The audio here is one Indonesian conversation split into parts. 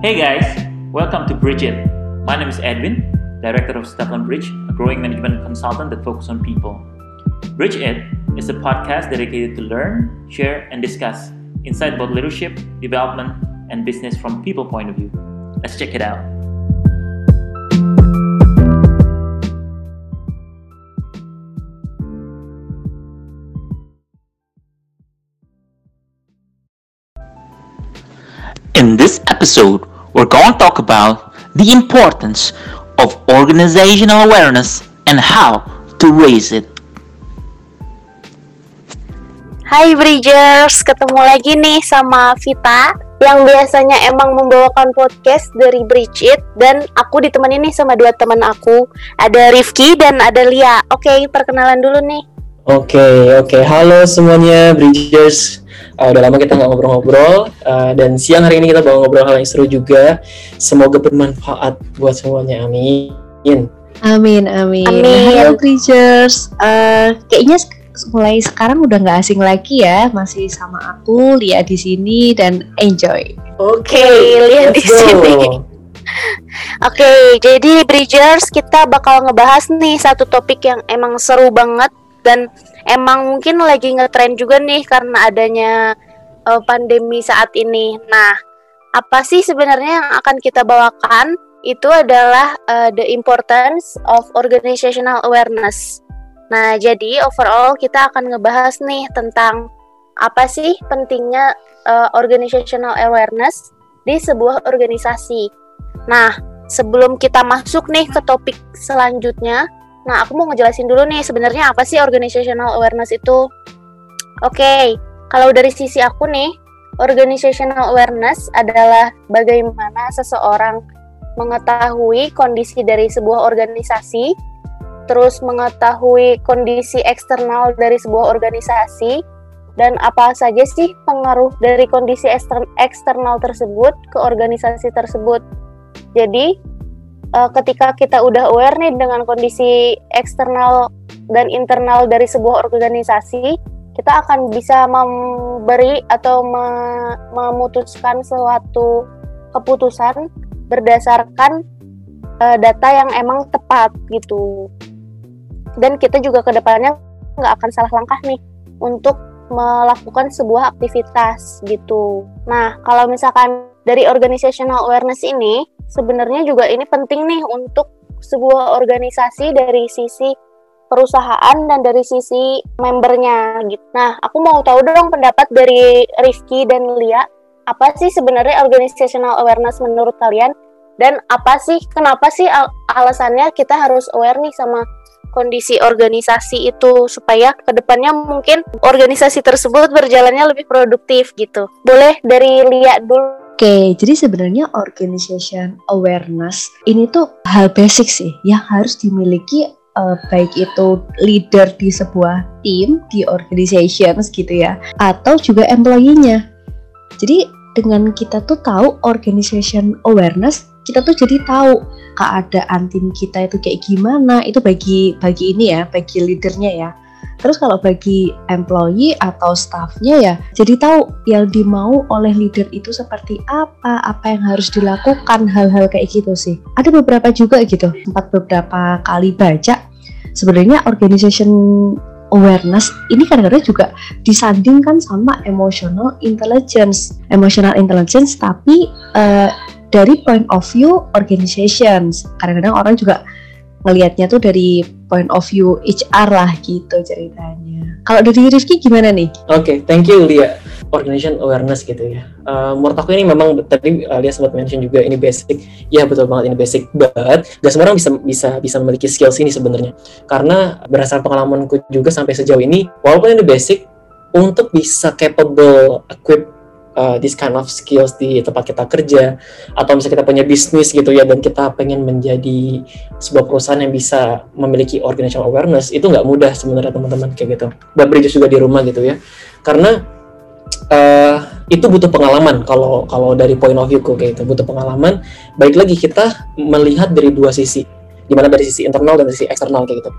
Hey guys, welcome to Bridge It. My name is Edwin, Director of Stefan Bridge, a growing management consultant that focuses on people. Bridge It is a podcast dedicated to learn, share, and discuss insight about leadership, development, and business from people point of view. Let's check it out. This episode, we're going to talk about the importance of organizational awareness and how to raise it. Hai Bridgers, ketemu lagi nih sama Vita yang biasanya emang membawakan podcast dari Bridge It dan aku ditemani nih sama dua teman aku, ada Rifki dan ada Lia. Oke, perkenalan dulu nih. Oke, oke. Halo semuanya, Bridgers. Uh, udah lama kita nggak ngobrol-ngobrol uh, dan siang hari ini kita bawa ngobrol hal yang seru juga. Semoga bermanfaat buat semuanya. Amin. Amin, amin. Amin. Halo Bridgers. Uh, kayaknya mulai sekarang udah nggak asing lagi ya, masih sama aku Lia di sini dan enjoy. Oke, lihat di let's go. sini. Oke, jadi Bridgers kita bakal ngebahas nih satu topik yang emang seru banget dan emang mungkin lagi ngetrend juga nih karena adanya uh, pandemi saat ini. Nah, apa sih sebenarnya yang akan kita bawakan? Itu adalah uh, the importance of organizational awareness. Nah, jadi overall kita akan ngebahas nih tentang apa sih pentingnya uh, organizational awareness di sebuah organisasi. Nah, sebelum kita masuk nih ke topik selanjutnya, nah aku mau ngejelasin dulu nih sebenarnya apa sih organizational awareness itu. Oke, kalau dari sisi aku nih, organizational awareness adalah bagaimana seseorang mengetahui kondisi dari sebuah organisasi, terus mengetahui kondisi eksternal dari sebuah organisasi, dan apa saja sih pengaruh dari kondisi ekster- eksternal tersebut ke organisasi tersebut. Jadi, eh, ketika kita udah aware nih dengan kondisi eksternal dan internal dari sebuah organisasi, kita akan bisa memberi atau me- memutuskan suatu keputusan berdasarkan eh, data yang emang tepat gitu. Dan kita juga ke depannya nggak akan salah langkah nih untuk melakukan sebuah aktivitas gitu. Nah, kalau misalkan dari organizational awareness ini, sebenarnya juga ini penting nih untuk sebuah organisasi dari sisi perusahaan dan dari sisi membernya gitu. Nah, aku mau tahu dong pendapat dari Rifki dan Lia, apa sih sebenarnya organizational awareness menurut kalian? Dan apa sih, kenapa sih al- alasannya kita harus aware nih sama kondisi organisasi itu supaya ke depannya mungkin organisasi tersebut berjalannya lebih produktif gitu. Boleh dari Lia dulu. Oke, jadi sebenarnya organization awareness ini tuh hal basic sih yang harus dimiliki eh, baik itu leader di sebuah tim, di organizations gitu ya, atau juga employee-nya. Jadi dengan kita tuh tahu organization awareness, kita tuh jadi tahu keadaan tim kita itu kayak gimana. Itu bagi bagi ini ya, bagi leadernya ya. Terus kalau bagi employee atau staffnya ya, jadi tahu yang dimau oleh leader itu seperti apa, apa yang harus dilakukan, hal-hal kayak gitu sih. Ada beberapa juga gitu, sempat beberapa kali baca. Sebenarnya organization awareness ini kadang-kadang juga disandingkan sama emotional intelligence, emotional intelligence tapi eh, dari point of view organizations. Kadang-kadang orang juga ngelihatnya tuh dari point of view HR lah gitu ceritanya. Kalau dari Rifki gimana nih? Oke, thank you Lia. Organization awareness gitu ya. Uh, menurut aku ini memang tadi uh, Lia sempat mention juga ini basic. Ya betul banget ini basic, but gak semua orang bisa bisa bisa memiliki skills ini sebenarnya. Karena berdasarkan pengalamanku juga sampai sejauh ini, walaupun ini basic, untuk bisa capable equip uh, this kind of skills di tempat kita kerja atau misalnya kita punya bisnis gitu ya dan kita pengen menjadi sebuah perusahaan yang bisa memiliki organizational awareness itu nggak mudah sebenarnya teman-teman kayak gitu. Buat bridges juga di rumah gitu ya. Karena eh, itu butuh pengalaman kalau kalau dari point of view kayak gitu butuh pengalaman. Baik lagi kita melihat dari dua sisi, di mana dari sisi internal dan dari sisi eksternal kayak gitu.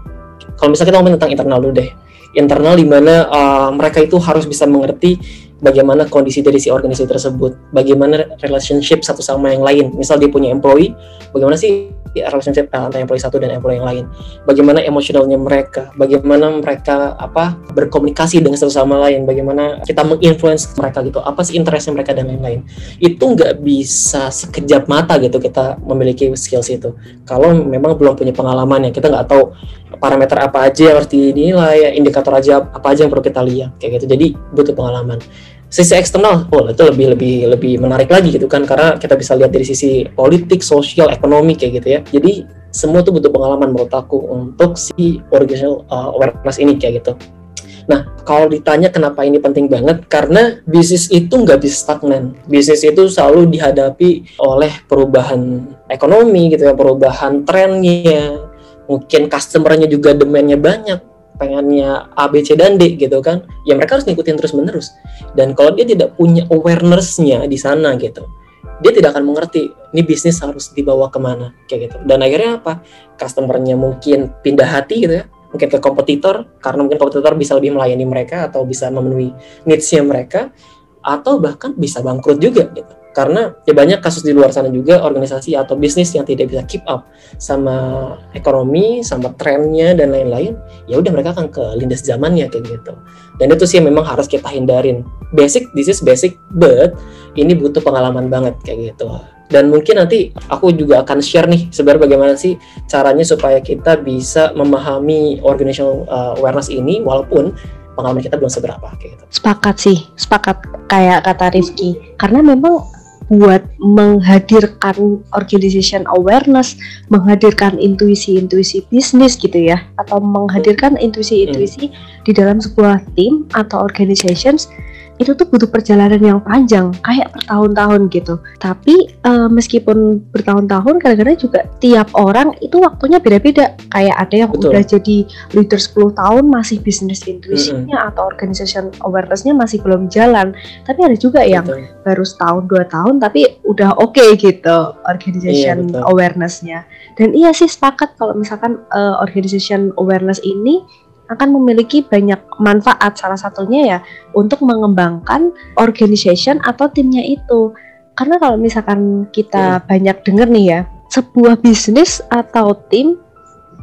Kalau misalnya kita ngomongin tentang internal dulu deh, internal di mana uh, mereka itu harus bisa mengerti bagaimana kondisi dari si organisasi tersebut, bagaimana relationship satu sama yang lain. Misal dia punya employee, bagaimana sih relationship eh, antara employee satu dan employee yang lain. Bagaimana emosionalnya mereka, bagaimana mereka apa berkomunikasi dengan satu sama lain, bagaimana kita menginfluence mereka gitu, apa sih interestnya mereka dan lain-lain. Itu nggak bisa sekejap mata gitu kita memiliki skills itu. Kalau memang belum punya pengalaman ya, kita nggak tahu parameter apa aja yang harus dinilai, indikator aja apa aja yang perlu kita lihat kayak gitu. Jadi butuh pengalaman sisi eksternal, oh itu lebih lebih lebih menarik lagi gitu kan karena kita bisa lihat dari sisi politik, sosial, ekonomi kayak gitu ya. Jadi semua tuh butuh pengalaman menurut aku untuk si original uh, awareness ini kayak gitu. Nah, kalau ditanya kenapa ini penting banget, karena bisnis itu nggak bisa stagnan. Bisnis itu selalu dihadapi oleh perubahan ekonomi gitu ya, perubahan trennya, mungkin customernya juga demandnya banyak pengennya A, B, C, dan D gitu kan, ya mereka harus ngikutin terus menerus. Dan kalau dia tidak punya awarenessnya di sana gitu, dia tidak akan mengerti ini bisnis harus dibawa ke mana kayak gitu. Dan akhirnya apa? Customernya mungkin pindah hati gitu ya, mungkin ke kompetitor karena mungkin kompetitor bisa lebih melayani mereka atau bisa memenuhi needs-nya mereka atau bahkan bisa bangkrut juga gitu karena ya banyak kasus di luar sana juga organisasi atau bisnis yang tidak bisa keep up sama ekonomi sama trennya dan lain-lain ya udah mereka akan ke lindas zamannya kayak gitu dan itu sih memang harus kita hindarin basic this is basic but ini butuh pengalaman banget kayak gitu dan mungkin nanti aku juga akan share nih sebenarnya bagaimana sih caranya supaya kita bisa memahami organizational uh, awareness ini walaupun pengalaman kita belum seberapa kayak gitu. Sepakat sih, sepakat kayak kata Rifki. Karena memang buat menghadirkan organization awareness, menghadirkan intuisi-intuisi bisnis gitu ya, atau menghadirkan intuisi-intuisi di dalam sebuah tim atau organizations itu tuh butuh perjalanan yang panjang kayak bertahun-tahun gitu tapi uh, meskipun bertahun-tahun kadang-kadang juga tiap orang itu waktunya beda-beda kayak ada yang Betul. udah jadi leader 10 tahun masih bisnis intuisinya mm -hmm. atau organization awarenessnya masih belum jalan tapi ada juga yang betul. baru setahun dua tahun tapi udah oke okay gitu organization iya, awarenessnya dan iya sih sepakat kalau misalkan uh, organization awareness ini akan memiliki banyak manfaat salah satunya ya untuk mengembangkan organization atau timnya itu karena kalau misalkan kita hmm. banyak dengar nih ya sebuah bisnis atau tim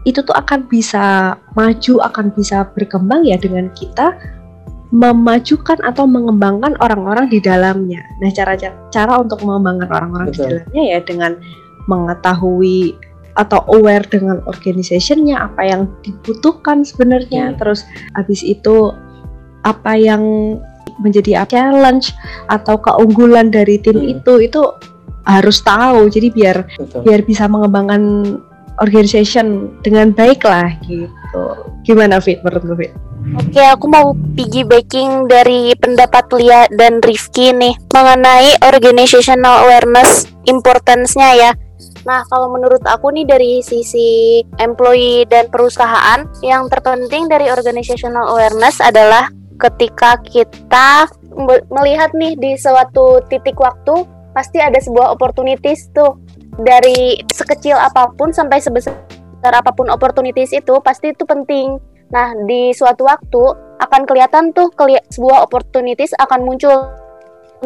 itu tuh akan bisa maju akan bisa berkembang ya dengan kita memajukan atau mengembangkan orang-orang di dalamnya. Nah, cara cara untuk mengembangkan orang-orang di dalamnya ya dengan mengetahui atau aware dengan organizationnya apa yang dibutuhkan sebenarnya hmm. terus habis itu apa yang menjadi challenge atau keunggulan dari tim hmm. itu itu harus tahu jadi biar Betul. biar bisa mengembangkan organization dengan baik lah gitu gimana Fit menurut Fit? Oke, aku mau piggybacking dari pendapat Lia dan Rifki nih mengenai organizational awareness importance-nya ya. Nah, kalau menurut aku nih dari sisi employee dan perusahaan, yang terpenting dari organizational awareness adalah ketika kita melihat nih di suatu titik waktu, pasti ada sebuah opportunities tuh. Dari sekecil apa pun sampai sebesar apa pun opportunities itu, pasti itu penting. Nah, di suatu waktu akan kelihatan tuh keli sebuah opportunities akan muncul.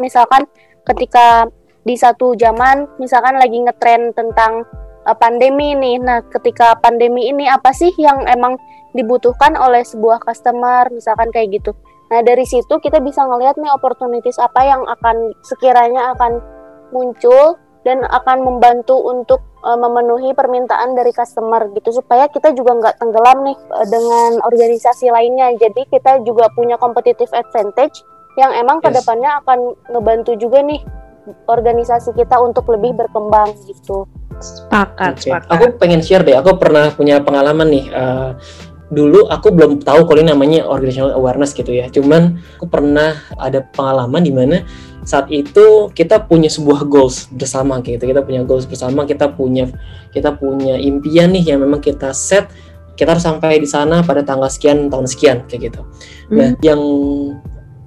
Misalkan ketika di satu zaman misalkan lagi ngetren tentang uh, pandemi nih. Nah, ketika pandemi ini apa sih yang emang dibutuhkan oleh sebuah customer misalkan kayak gitu. Nah, dari situ kita bisa ngelihat nih opportunities apa yang akan sekiranya akan muncul dan akan membantu untuk uh, memenuhi permintaan dari customer gitu supaya kita juga nggak tenggelam nih uh, dengan organisasi lainnya. Jadi kita juga punya competitive advantage yang emang yes. ke depannya akan ngebantu juga nih organisasi kita untuk lebih berkembang gitu. Sepakat, okay. sepakat. Aku pengen share deh, aku pernah punya pengalaman nih. Uh, dulu aku belum tahu kalau ini namanya organizational awareness gitu ya. Cuman aku pernah ada pengalaman di mana saat itu kita punya sebuah goals bersama gitu. Kita punya goals bersama, kita punya kita punya impian nih yang memang kita set kita harus sampai di sana pada tanggal sekian tahun sekian kayak gitu. Nah, hmm. yang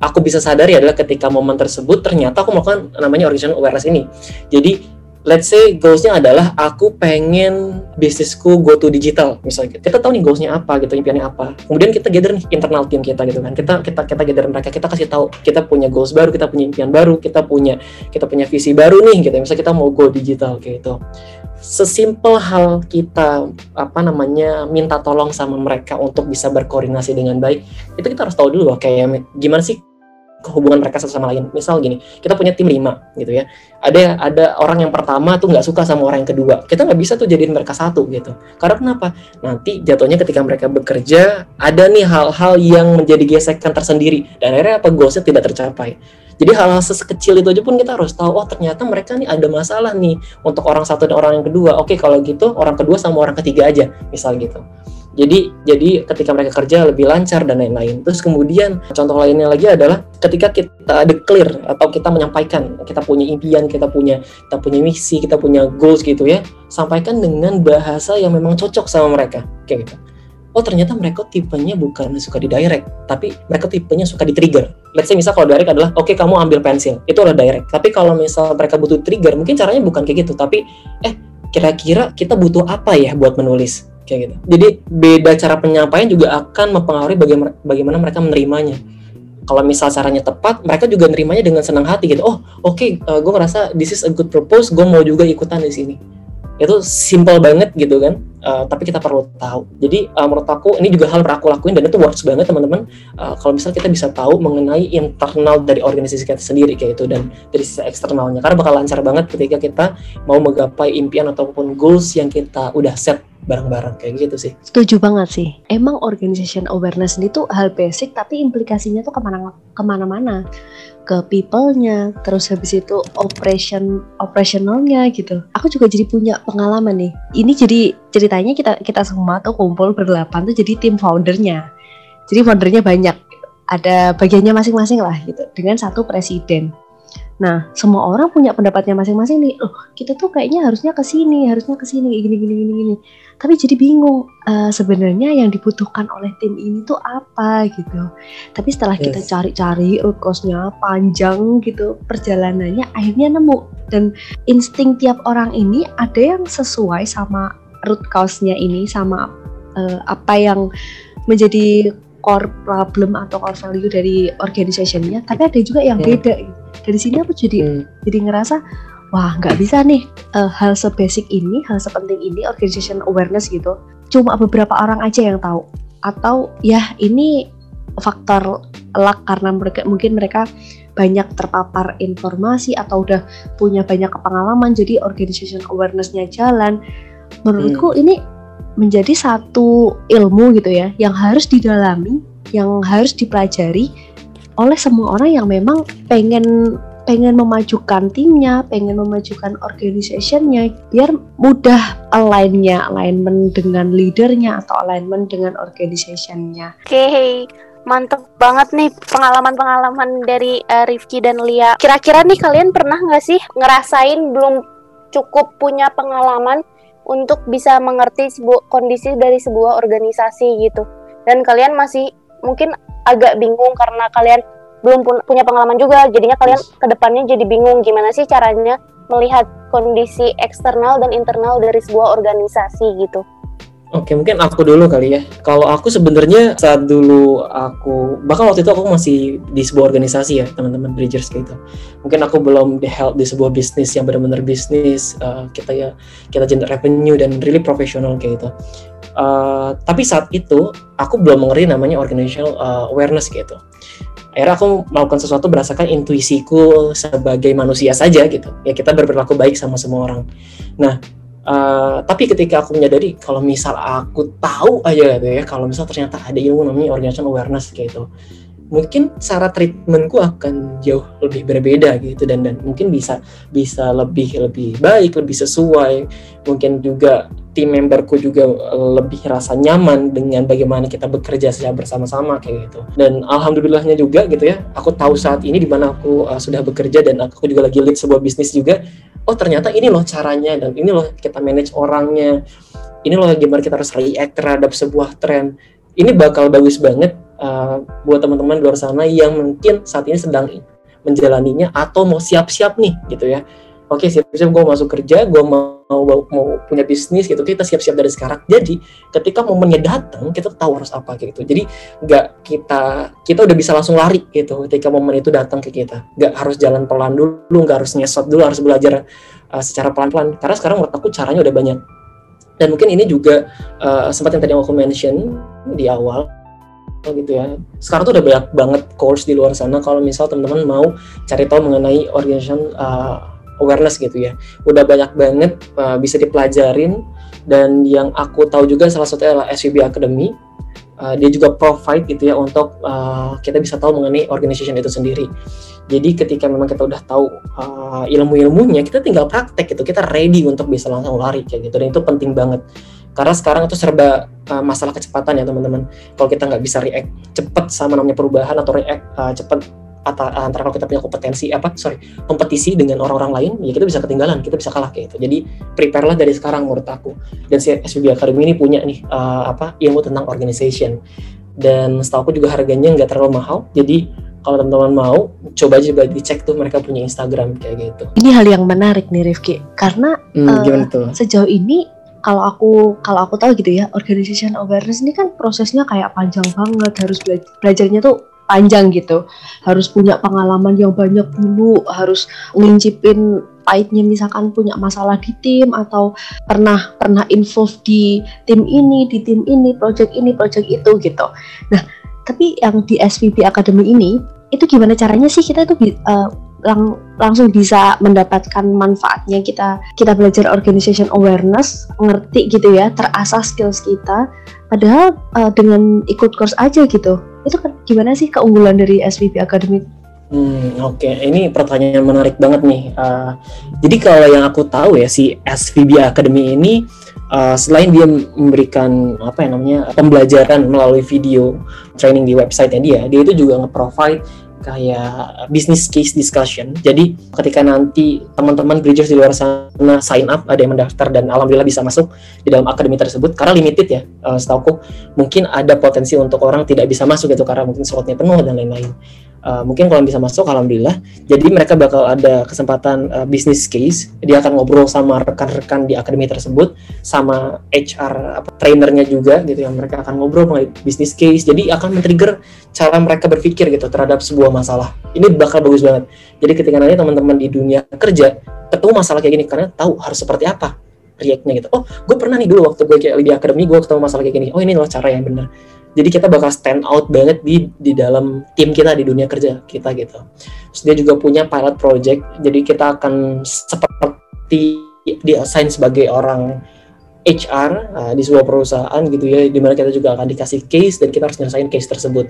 aku bisa sadari adalah ketika momen tersebut ternyata aku melakukan namanya organizational awareness ini. Jadi let's say goalsnya adalah aku pengen bisnisku go to digital misalnya. Kita tahu nih goalsnya apa gitu impiannya apa. Kemudian kita gather nih internal tim kita gitu kan. Kita kita kita gather mereka kita kasih tahu kita punya goals baru kita punya impian baru kita punya kita punya visi baru nih gitu. Misalnya kita mau go digital kayak gitu. Sesimpel hal kita apa namanya minta tolong sama mereka untuk bisa berkoordinasi dengan baik itu kita harus tahu dulu kayak gimana sih hubungan mereka satu sama lain. Misal gini, kita punya tim lima gitu ya. Ada ada orang yang pertama tuh nggak suka sama orang yang kedua. Kita nggak bisa tuh jadiin mereka satu gitu. Karena kenapa? Nanti jatuhnya ketika mereka bekerja ada nih hal-hal yang menjadi gesekan tersendiri dan akhirnya apa goalsnya tidak tercapai. Jadi hal-hal sekecil itu aja pun kita harus tahu, oh ternyata mereka nih ada masalah nih untuk orang satu dan orang yang kedua. Oke kalau gitu orang kedua sama orang ketiga aja, misal gitu. Jadi jadi ketika mereka kerja lebih lancar dan lain-lain. Terus kemudian contoh lainnya lagi adalah ketika kita declare atau kita menyampaikan kita punya impian, kita punya kita punya misi, kita punya goals gitu ya, sampaikan dengan bahasa yang memang cocok sama mereka kayak gitu. Oh ternyata mereka tipenya bukan suka di direct, tapi mereka tipenya suka di trigger. Let's say misal kalau direct adalah, oke okay, kamu ambil pensil, itu adalah direct. Tapi kalau misal mereka butuh trigger, mungkin caranya bukan kayak gitu, tapi eh kira-kira kita butuh apa ya buat menulis? Kayak gitu. Jadi beda cara penyampaian juga akan mempengaruhi bagaimana bagaimana mereka menerimanya. Kalau misal caranya tepat, mereka juga menerimanya dengan senang hati gitu. Oh, oke, okay, uh, gue ngerasa this is a good propose, gue mau juga ikutan di sini. Itu simple banget gitu kan, uh, tapi kita perlu tahu. Jadi uh, menurut aku ini juga hal yang aku lakuin dan itu works banget teman-teman. Uh, kalau misal kita bisa tahu mengenai internal dari organisasi kita sendiri kayak itu dan dari sisi eksternalnya, karena bakal lancar banget ketika kita mau menggapai impian ataupun goals yang kita udah set bareng-bareng kayak gitu sih. Setuju banget sih. Emang organization awareness ini tuh hal basic tapi implikasinya tuh ke mana ke mana-mana ke people-nya, terus habis itu operation operationalnya gitu. Aku juga jadi punya pengalaman nih. Ini jadi ceritanya kita kita semua tuh kumpul berdelapan tuh jadi tim foundernya. Jadi foundernya banyak, ada bagiannya masing-masing lah gitu, dengan satu presiden. Nah, semua orang punya pendapatnya masing-masing nih. Loh, kita tuh kayaknya harusnya ke sini, harusnya ke sini, gini gini gini gini. Tapi jadi bingung uh, sebenarnya yang dibutuhkan oleh tim ini tuh apa gitu. Tapi setelah yes. kita cari-cari root cause-nya panjang gitu perjalanannya akhirnya nemu dan insting tiap orang ini ada yang sesuai sama root cause-nya ini sama uh, apa yang menjadi core problem atau core value dari organization-nya, tapi ada juga yang hmm. beda gitu dari sini aku jadi hmm. jadi ngerasa wah nggak bisa nih uh, hal sebasic ini hal sepenting ini organization awareness gitu cuma beberapa orang aja yang tahu atau ya ini faktor luck karena mereka mungkin mereka banyak terpapar informasi atau udah punya banyak pengalaman jadi organization awarenessnya jalan menurutku hmm. ini menjadi satu ilmu gitu ya yang harus didalami yang harus dipelajari oleh semua orang yang memang pengen pengen memajukan timnya, pengen memajukan organizationnya, biar mudah alignnya, alignment dengan leadernya atau alignment dengan organizationnya. Oke, okay, mantep banget nih pengalaman-pengalaman dari uh, Rifki dan Lia. Kira-kira nih kalian pernah nggak sih ngerasain belum cukup punya pengalaman untuk bisa mengerti sebuah kondisi dari sebuah organisasi gitu, dan kalian masih mungkin agak bingung karena kalian belum punya pengalaman juga jadinya kalian ke depannya jadi bingung gimana sih caranya melihat kondisi eksternal dan internal dari sebuah organisasi gitu Oke, mungkin aku dulu kali ya. Kalau aku sebenarnya saat dulu aku, bahkan waktu itu aku masih di sebuah organisasi ya, teman-teman Bridgers gitu. Mungkin aku belum di help di sebuah bisnis yang benar-benar bisnis, uh, kita ya kita generate revenue dan really profesional kayak gitu. Uh, tapi saat itu aku belum mengerti namanya organizational uh, awareness gitu. Akhirnya aku melakukan sesuatu berdasarkan intuisiku sebagai manusia saja gitu. Ya kita berperilaku baik sama semua orang. Nah, uh, tapi ketika aku menyadari kalau misal aku tahu aja gitu ya, kalau misal ternyata ada ilmu namanya organizational awareness kayak gitu mungkin cara treatmentku akan jauh lebih berbeda gitu dan dan mungkin bisa bisa lebih lebih baik lebih sesuai. Mungkin juga tim memberku juga lebih rasa nyaman dengan bagaimana kita bekerja secara bersama-sama kayak gitu. Dan alhamdulillahnya juga gitu ya aku tahu saat ini di mana aku uh, sudah bekerja dan aku juga lagi lead sebuah bisnis juga. Oh ternyata ini loh caranya dan ini loh kita manage orangnya. Ini loh gimana kita harus react terhadap sebuah tren ini bakal bagus banget uh, buat teman-teman luar sana yang mungkin saat ini sedang menjalaninya atau mau siap-siap nih gitu ya. oke siap-siap gue masuk kerja gue mau, mau mau punya bisnis gitu kita siap-siap dari sekarang. Jadi ketika momennya datang kita tahu harus apa gitu. Jadi nggak kita kita udah bisa langsung lari gitu ketika momen itu datang ke kita. Nggak harus jalan pelan dulu nggak harus nyesot dulu harus belajar uh, secara pelan-pelan. Karena sekarang menurut aku caranya udah banyak dan mungkin ini juga uh, sempat yang tadi aku mention di awal gitu ya. Sekarang tuh udah banyak banget course di luar sana kalau misal teman-teman mau cari tahu mengenai organization uh, awareness gitu ya. Udah banyak banget uh, bisa dipelajarin dan yang aku tahu juga salah satunya adalah SVB Academy. Uh, dia juga provide gitu ya untuk uh, kita bisa tahu mengenai organization itu sendiri. Jadi ketika memang kita udah tahu uh, ilmu-ilmunya, kita tinggal praktek gitu. Kita ready untuk bisa langsung lari kayak gitu. Dan itu penting banget karena sekarang itu serba uh, masalah kecepatan ya teman-teman kalau kita nggak bisa react cepat sama namanya perubahan atau react uh, cepat antara kalau kita punya kompetensi apa sorry kompetisi dengan orang-orang lain ya kita bisa ketinggalan kita bisa kalah kayak itu jadi prepare lah dari sekarang menurut aku. Dan si SVB Academy ini punya nih uh, apa ilmu tentang organization. Dan setahu aku juga harganya nggak terlalu mahal. Jadi kalau teman-teman mau coba aja juga dicek tuh mereka punya Instagram kayak gitu. Ini hal yang menarik nih Rifki. Karena hmm, uh, sejauh ini kalau aku kalau aku tahu gitu ya organization awareness ini kan prosesnya kayak panjang banget. Harus belajar belajarnya tuh panjang gitu. Harus punya pengalaman yang banyak dulu harus ngincipin pahitnya misalkan punya masalah di tim atau pernah pernah involve di tim ini di tim ini project ini project itu gitu. Nah tapi yang di SVP Academy ini itu gimana caranya sih kita tuh uh, lang langsung bisa mendapatkan manfaatnya? Kita kita belajar organization awareness ngerti gitu ya terasah skills kita. Padahal uh, dengan ikut course aja gitu itu kan gimana sih keunggulan dari SVP Academy Hmm, Oke, okay. ini pertanyaan menarik banget nih. Uh, jadi kalau yang aku tahu ya si SVB Academy ini uh, selain dia memberikan apa ya namanya pembelajaran melalui video training di websitenya dia, dia itu juga nge-provide kayak business case discussion. Jadi ketika nanti teman-teman bridgers di luar sana sign up, ada yang mendaftar dan alhamdulillah bisa masuk di dalam akademi tersebut karena limited ya, uh, setauku mungkin ada potensi untuk orang tidak bisa masuk gitu karena mungkin slotnya penuh dan lain-lain uh, mungkin kalau bisa masuk alhamdulillah. Jadi mereka bakal ada kesempatan uh, business case. Dia akan ngobrol sama rekan-rekan di akademi tersebut sama HR apa trainernya juga gitu ya mereka akan ngobrol mengenai business case. Jadi akan men-trigger cara mereka berpikir gitu terhadap sebuah masalah. Ini bakal bagus banget. Jadi ketika nanti teman-teman di dunia kerja ketemu masalah kayak gini karena tahu harus seperti apa reactnya gitu. Oh gue pernah nih dulu waktu gue kayak di akademi gue ketemu masalah kayak gini. Oh ini loh cara yang benar jadi kita bakal stand out banget di di dalam tim kita di dunia kerja kita gitu. Terus dia juga punya pilot project, jadi kita akan seperti di assign sebagai orang HR uh, di sebuah perusahaan gitu ya, di mana kita juga akan dikasih case dan kita harus nyelesain case tersebut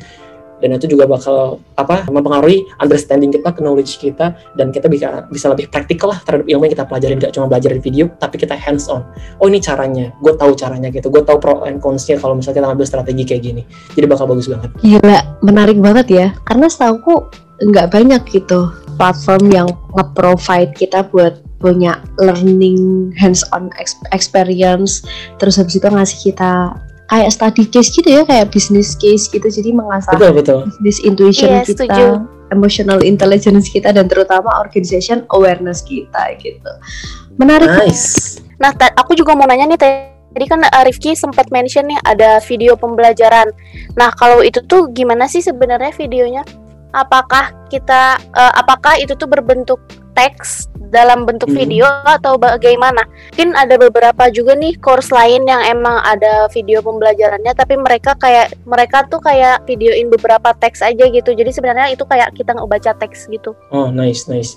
dan itu juga bakal apa mempengaruhi understanding kita, knowledge kita dan kita bisa bisa lebih praktikal lah terhadap ilmu yang kita pelajarin gak cuma belajar di video tapi kita hands on. Oh ini caranya, gue tahu caranya gitu, gue tahu pro and consnya kalau misalnya kita ngambil strategi kayak gini. Jadi bakal bagus banget. Gila, menarik banget ya. Karena setahu nggak banyak gitu platform yang nge-provide kita buat punya learning hands-on experience terus habis itu ngasih kita kayak study case gitu ya kayak business case gitu jadi mengasah betul, betul. business intuition yeah, kita setuju. emotional intelligence kita dan terutama organization awareness kita gitu menarik nice. nah aku juga mau nanya nih tadi kan uh, Rifki sempat mention nih ada video pembelajaran nah kalau itu tuh gimana sih sebenarnya videonya apakah kita uh, apakah itu tuh berbentuk teks dalam bentuk hmm. video atau bagaimana? Mungkin ada beberapa juga nih course lain yang emang ada video pembelajarannya tapi mereka kayak mereka tuh kayak videoin beberapa teks aja gitu. Jadi sebenarnya itu kayak kita nggak baca teks gitu. Oh, nice, nice.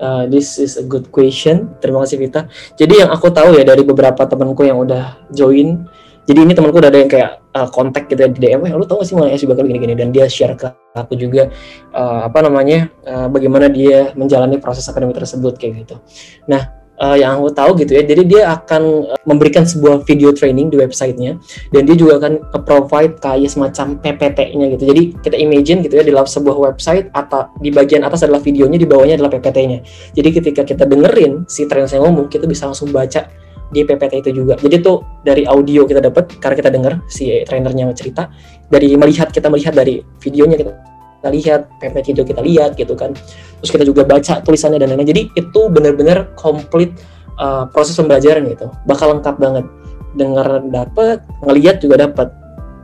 Uh, this is a good question. Terima kasih Vita. Jadi yang aku tahu ya dari beberapa temanku yang udah join jadi ini temanku udah ada yang kayak uh, kontak gitu ya di DM, eh lu tau gak sih mulai SB bakal gini-gini dan dia share ke aku juga uh, apa namanya uh, bagaimana dia menjalani proses akademi tersebut kayak gitu. Nah uh, yang aku tahu gitu ya. Jadi dia akan uh, memberikan sebuah video training di websitenya dan dia juga akan provide kayak semacam PPT-nya gitu. Jadi kita imagine gitu ya di sebuah website atau di bagian atas adalah videonya, di bawahnya adalah PPT-nya. Jadi ketika kita dengerin si trainer saya ngomong, kita bisa langsung baca di PPT itu juga. Jadi tuh dari audio kita dapat karena kita dengar si trainernya cerita, dari melihat kita melihat dari videonya kita kita lihat, pamflet video kita lihat gitu kan. Terus kita juga baca tulisannya dan lain-lain. Jadi itu benar-benar komplit uh, proses pembelajaran gitu. Bakal lengkap banget. Dengar dapat, ngelihat juga dapat.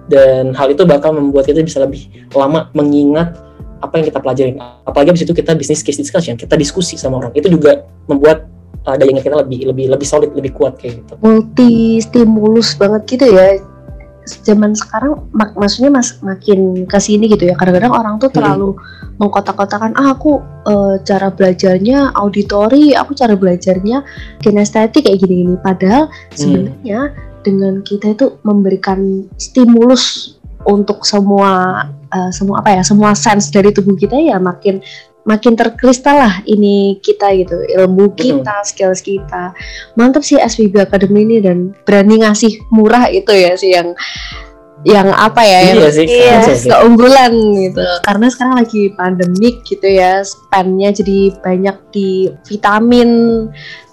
Dan hal itu bakal membuat kita bisa lebih lama mengingat apa yang kita pelajarin. Apalagi abis itu kita bisnis case discussion, kita diskusi sama orang. Itu juga membuat uh, daya ingat kita lebih lebih lebih solid, lebih kuat kayak gitu. multi stimulus banget gitu ya. Zaman sekarang mak maksudnya mas makin ke sini gitu ya. Kadang-kadang orang tuh terlalu mengkotak-kotakan ah aku eh, cara belajarnya auditori aku cara belajarnya kinestetik kayak gini-gini. Padahal sebenarnya dengan kita itu memberikan stimulus untuk semua eh, semua apa ya semua sense dari tubuh kita ya makin makin terkristal lah ini kita gitu ilmu Betul. kita skills kita mantap sih SPB Academy ini dan berani ngasih murah itu ya sih yang yang apa ya yang Iya sih, Iya. sih. keunggulan gitu karena sekarang lagi pandemik gitu ya spendnya jadi banyak di vitamin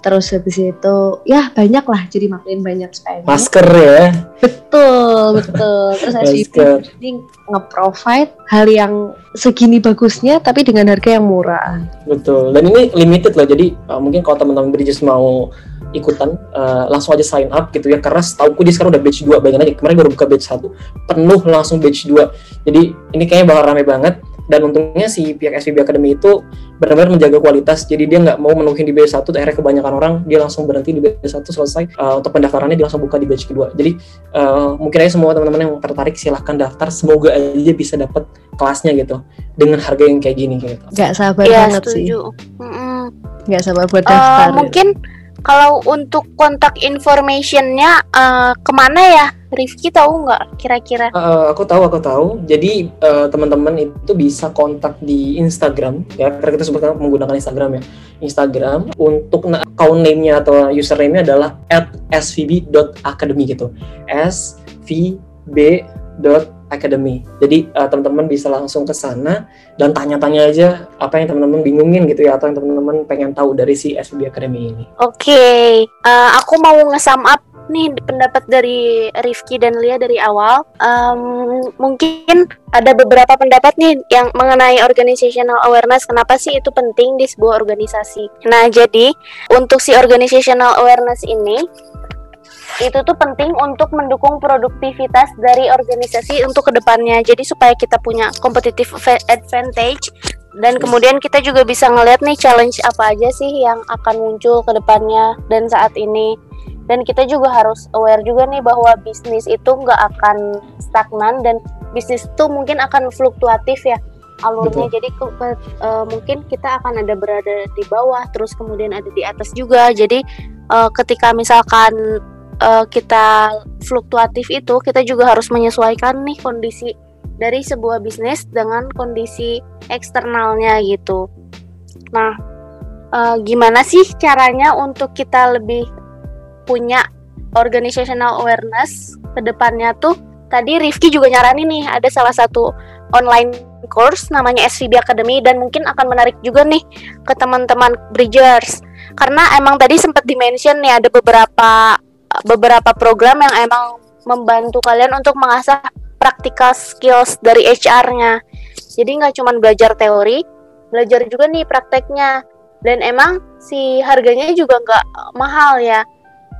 terus habis itu ya banyak lah jadi makin banyak spendnya Masker ya, betul betul terus Masker. ini nge-provide hal yang segini bagusnya tapi dengan harga yang murah betul. Dan ini limited loh, jadi uh, mungkin kalau teman-teman Bridges mau ikutan, uh, langsung aja sign up gitu ya. Karena setauku dia sekarang udah batch 2, bayangin aja. Kemarin baru buka batch 1, penuh langsung batch 2. Jadi ini kayaknya bakal rame banget. Dan untungnya si pihak SPB Academy itu benar-benar menjaga kualitas. Jadi dia nggak mau menuhin di batch 1, akhirnya kebanyakan orang dia langsung berhenti di batch 1 selesai. Uh, untuk pendaftarannya dia langsung buka di batch kedua. Jadi uh, mungkin aja semua teman-teman yang tertarik silahkan daftar. Semoga aja bisa dapat kelasnya gitu dengan harga yang kayak gini gitu. nggak sabar Iya banget sih setuju. Mm-mm. nggak sabar buat Eh, daftar mungkin kalau untuk kontak informationnya eh, ke mana ya? Rifki tahu nggak kira-kira? Uh, aku tahu, aku tahu. Jadi uh, teman-teman itu bisa kontak di Instagram ya, karena kita sebutkan menggunakan Instagram ya. Instagram untuk account name-nya atau username-nya adalah @svb.academy gitu. svb.academy. Jadi uh, teman-teman bisa langsung ke sana dan tanya-tanya aja apa yang teman-teman bingungin gitu ya atau yang teman-teman pengen tahu dari si SVB Academy ini. Oke, eh, aku mau nge-sum up nih pendapat dari Rifki dan Lia dari awal. Em, mungkin ada beberapa pendapat nih yang mengenai organizational awareness. Kenapa sih itu penting di sebuah organisasi? Nah, jadi untuk si organizational awareness ini itu tuh penting untuk mendukung produktivitas dari organisasi untuk ke depannya. Jadi supaya kita punya competitive advantage dan kemudian kita juga bisa ngeliat nih challenge apa aja sih yang akan muncul ke depannya dan saat ini. Dan kita juga harus aware juga nih bahwa bisnis itu nggak akan stagnan dan bisnis itu mungkin akan fluktuatif ya alurnya. Jadi ke- ke- eh, mungkin kita akan ada berada di bawah, terus kemudian ada di atas juga. Jadi eh, ketika misalkan eh, kita fluktuatif itu, kita juga harus menyesuaikan nih kondisi dari sebuah bisnis dengan kondisi eksternalnya gitu. Nah, eh, gimana sih caranya untuk kita lebih punya organizational awareness ke depannya tuh? Tadi Rifki juga nyaranin nih ada salah satu online course namanya SVB Academy dan mungkin akan menarik juga nih ke teman-teman Bridgers. Karena emang tadi sempat dimention nih ada beberapa beberapa program yang emang membantu kalian untuk mengasah practical skills dari HR-nya. Jadi nggak cuma belajar teori, belajar juga nih prakteknya. Dan emang si harganya juga nggak mahal ya,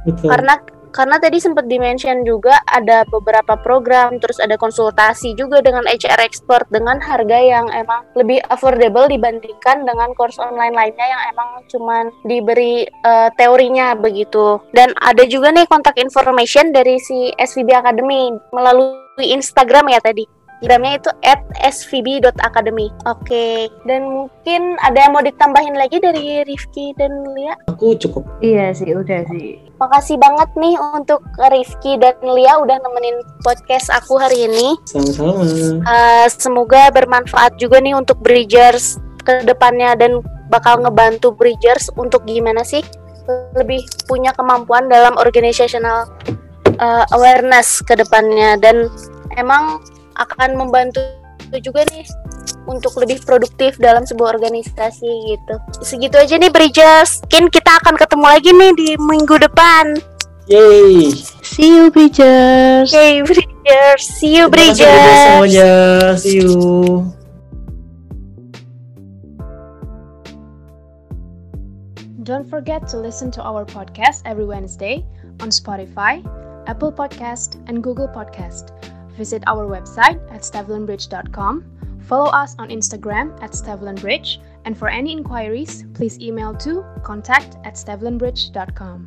Betul. karena karena tadi sempat dimention juga ada beberapa program, terus ada konsultasi juga dengan HR expert dengan harga yang emang lebih affordable dibandingkan dengan course online lainnya yang emang cuman diberi eh, teorinya begitu. Dan ada juga nih kontak information dari si SVB Academy melalui Instagram ya tadi. Instagramnya itu at svb.academy. Oke, dan mungkin ada yang mau ditambahin lagi dari Rifki dan Lia? Aku cukup. iya sih udah sih Makasih banget nih untuk Rifki dan Lia udah nemenin podcast aku hari ini. Sama-sama. Eh, semoga bermanfaat juga nih untuk Bridgers ke depannya dan bakal ngebantu Bridgers untuk gimana sih lebih punya kemampuan dalam organizational eh, awareness ke depannya dan emang akan membantu juga nih untuk lebih produktif dalam sebuah organisasi gitu. Segitu aja nih Bridges. Mungkin kita akan ketemu lagi nih di minggu depan. Yay. See you Bridges. Yay Bridges. See you Bridges. Terima kasih semuanya. See you. Don't forget to listen to our podcast every Wednesday on Spotify, Apple Podcast, and Google Podcast. Visit our website at stevlinbridge.com. Follow us on Instagram at stevlinbridge. And for any inquiries, please email to contact at.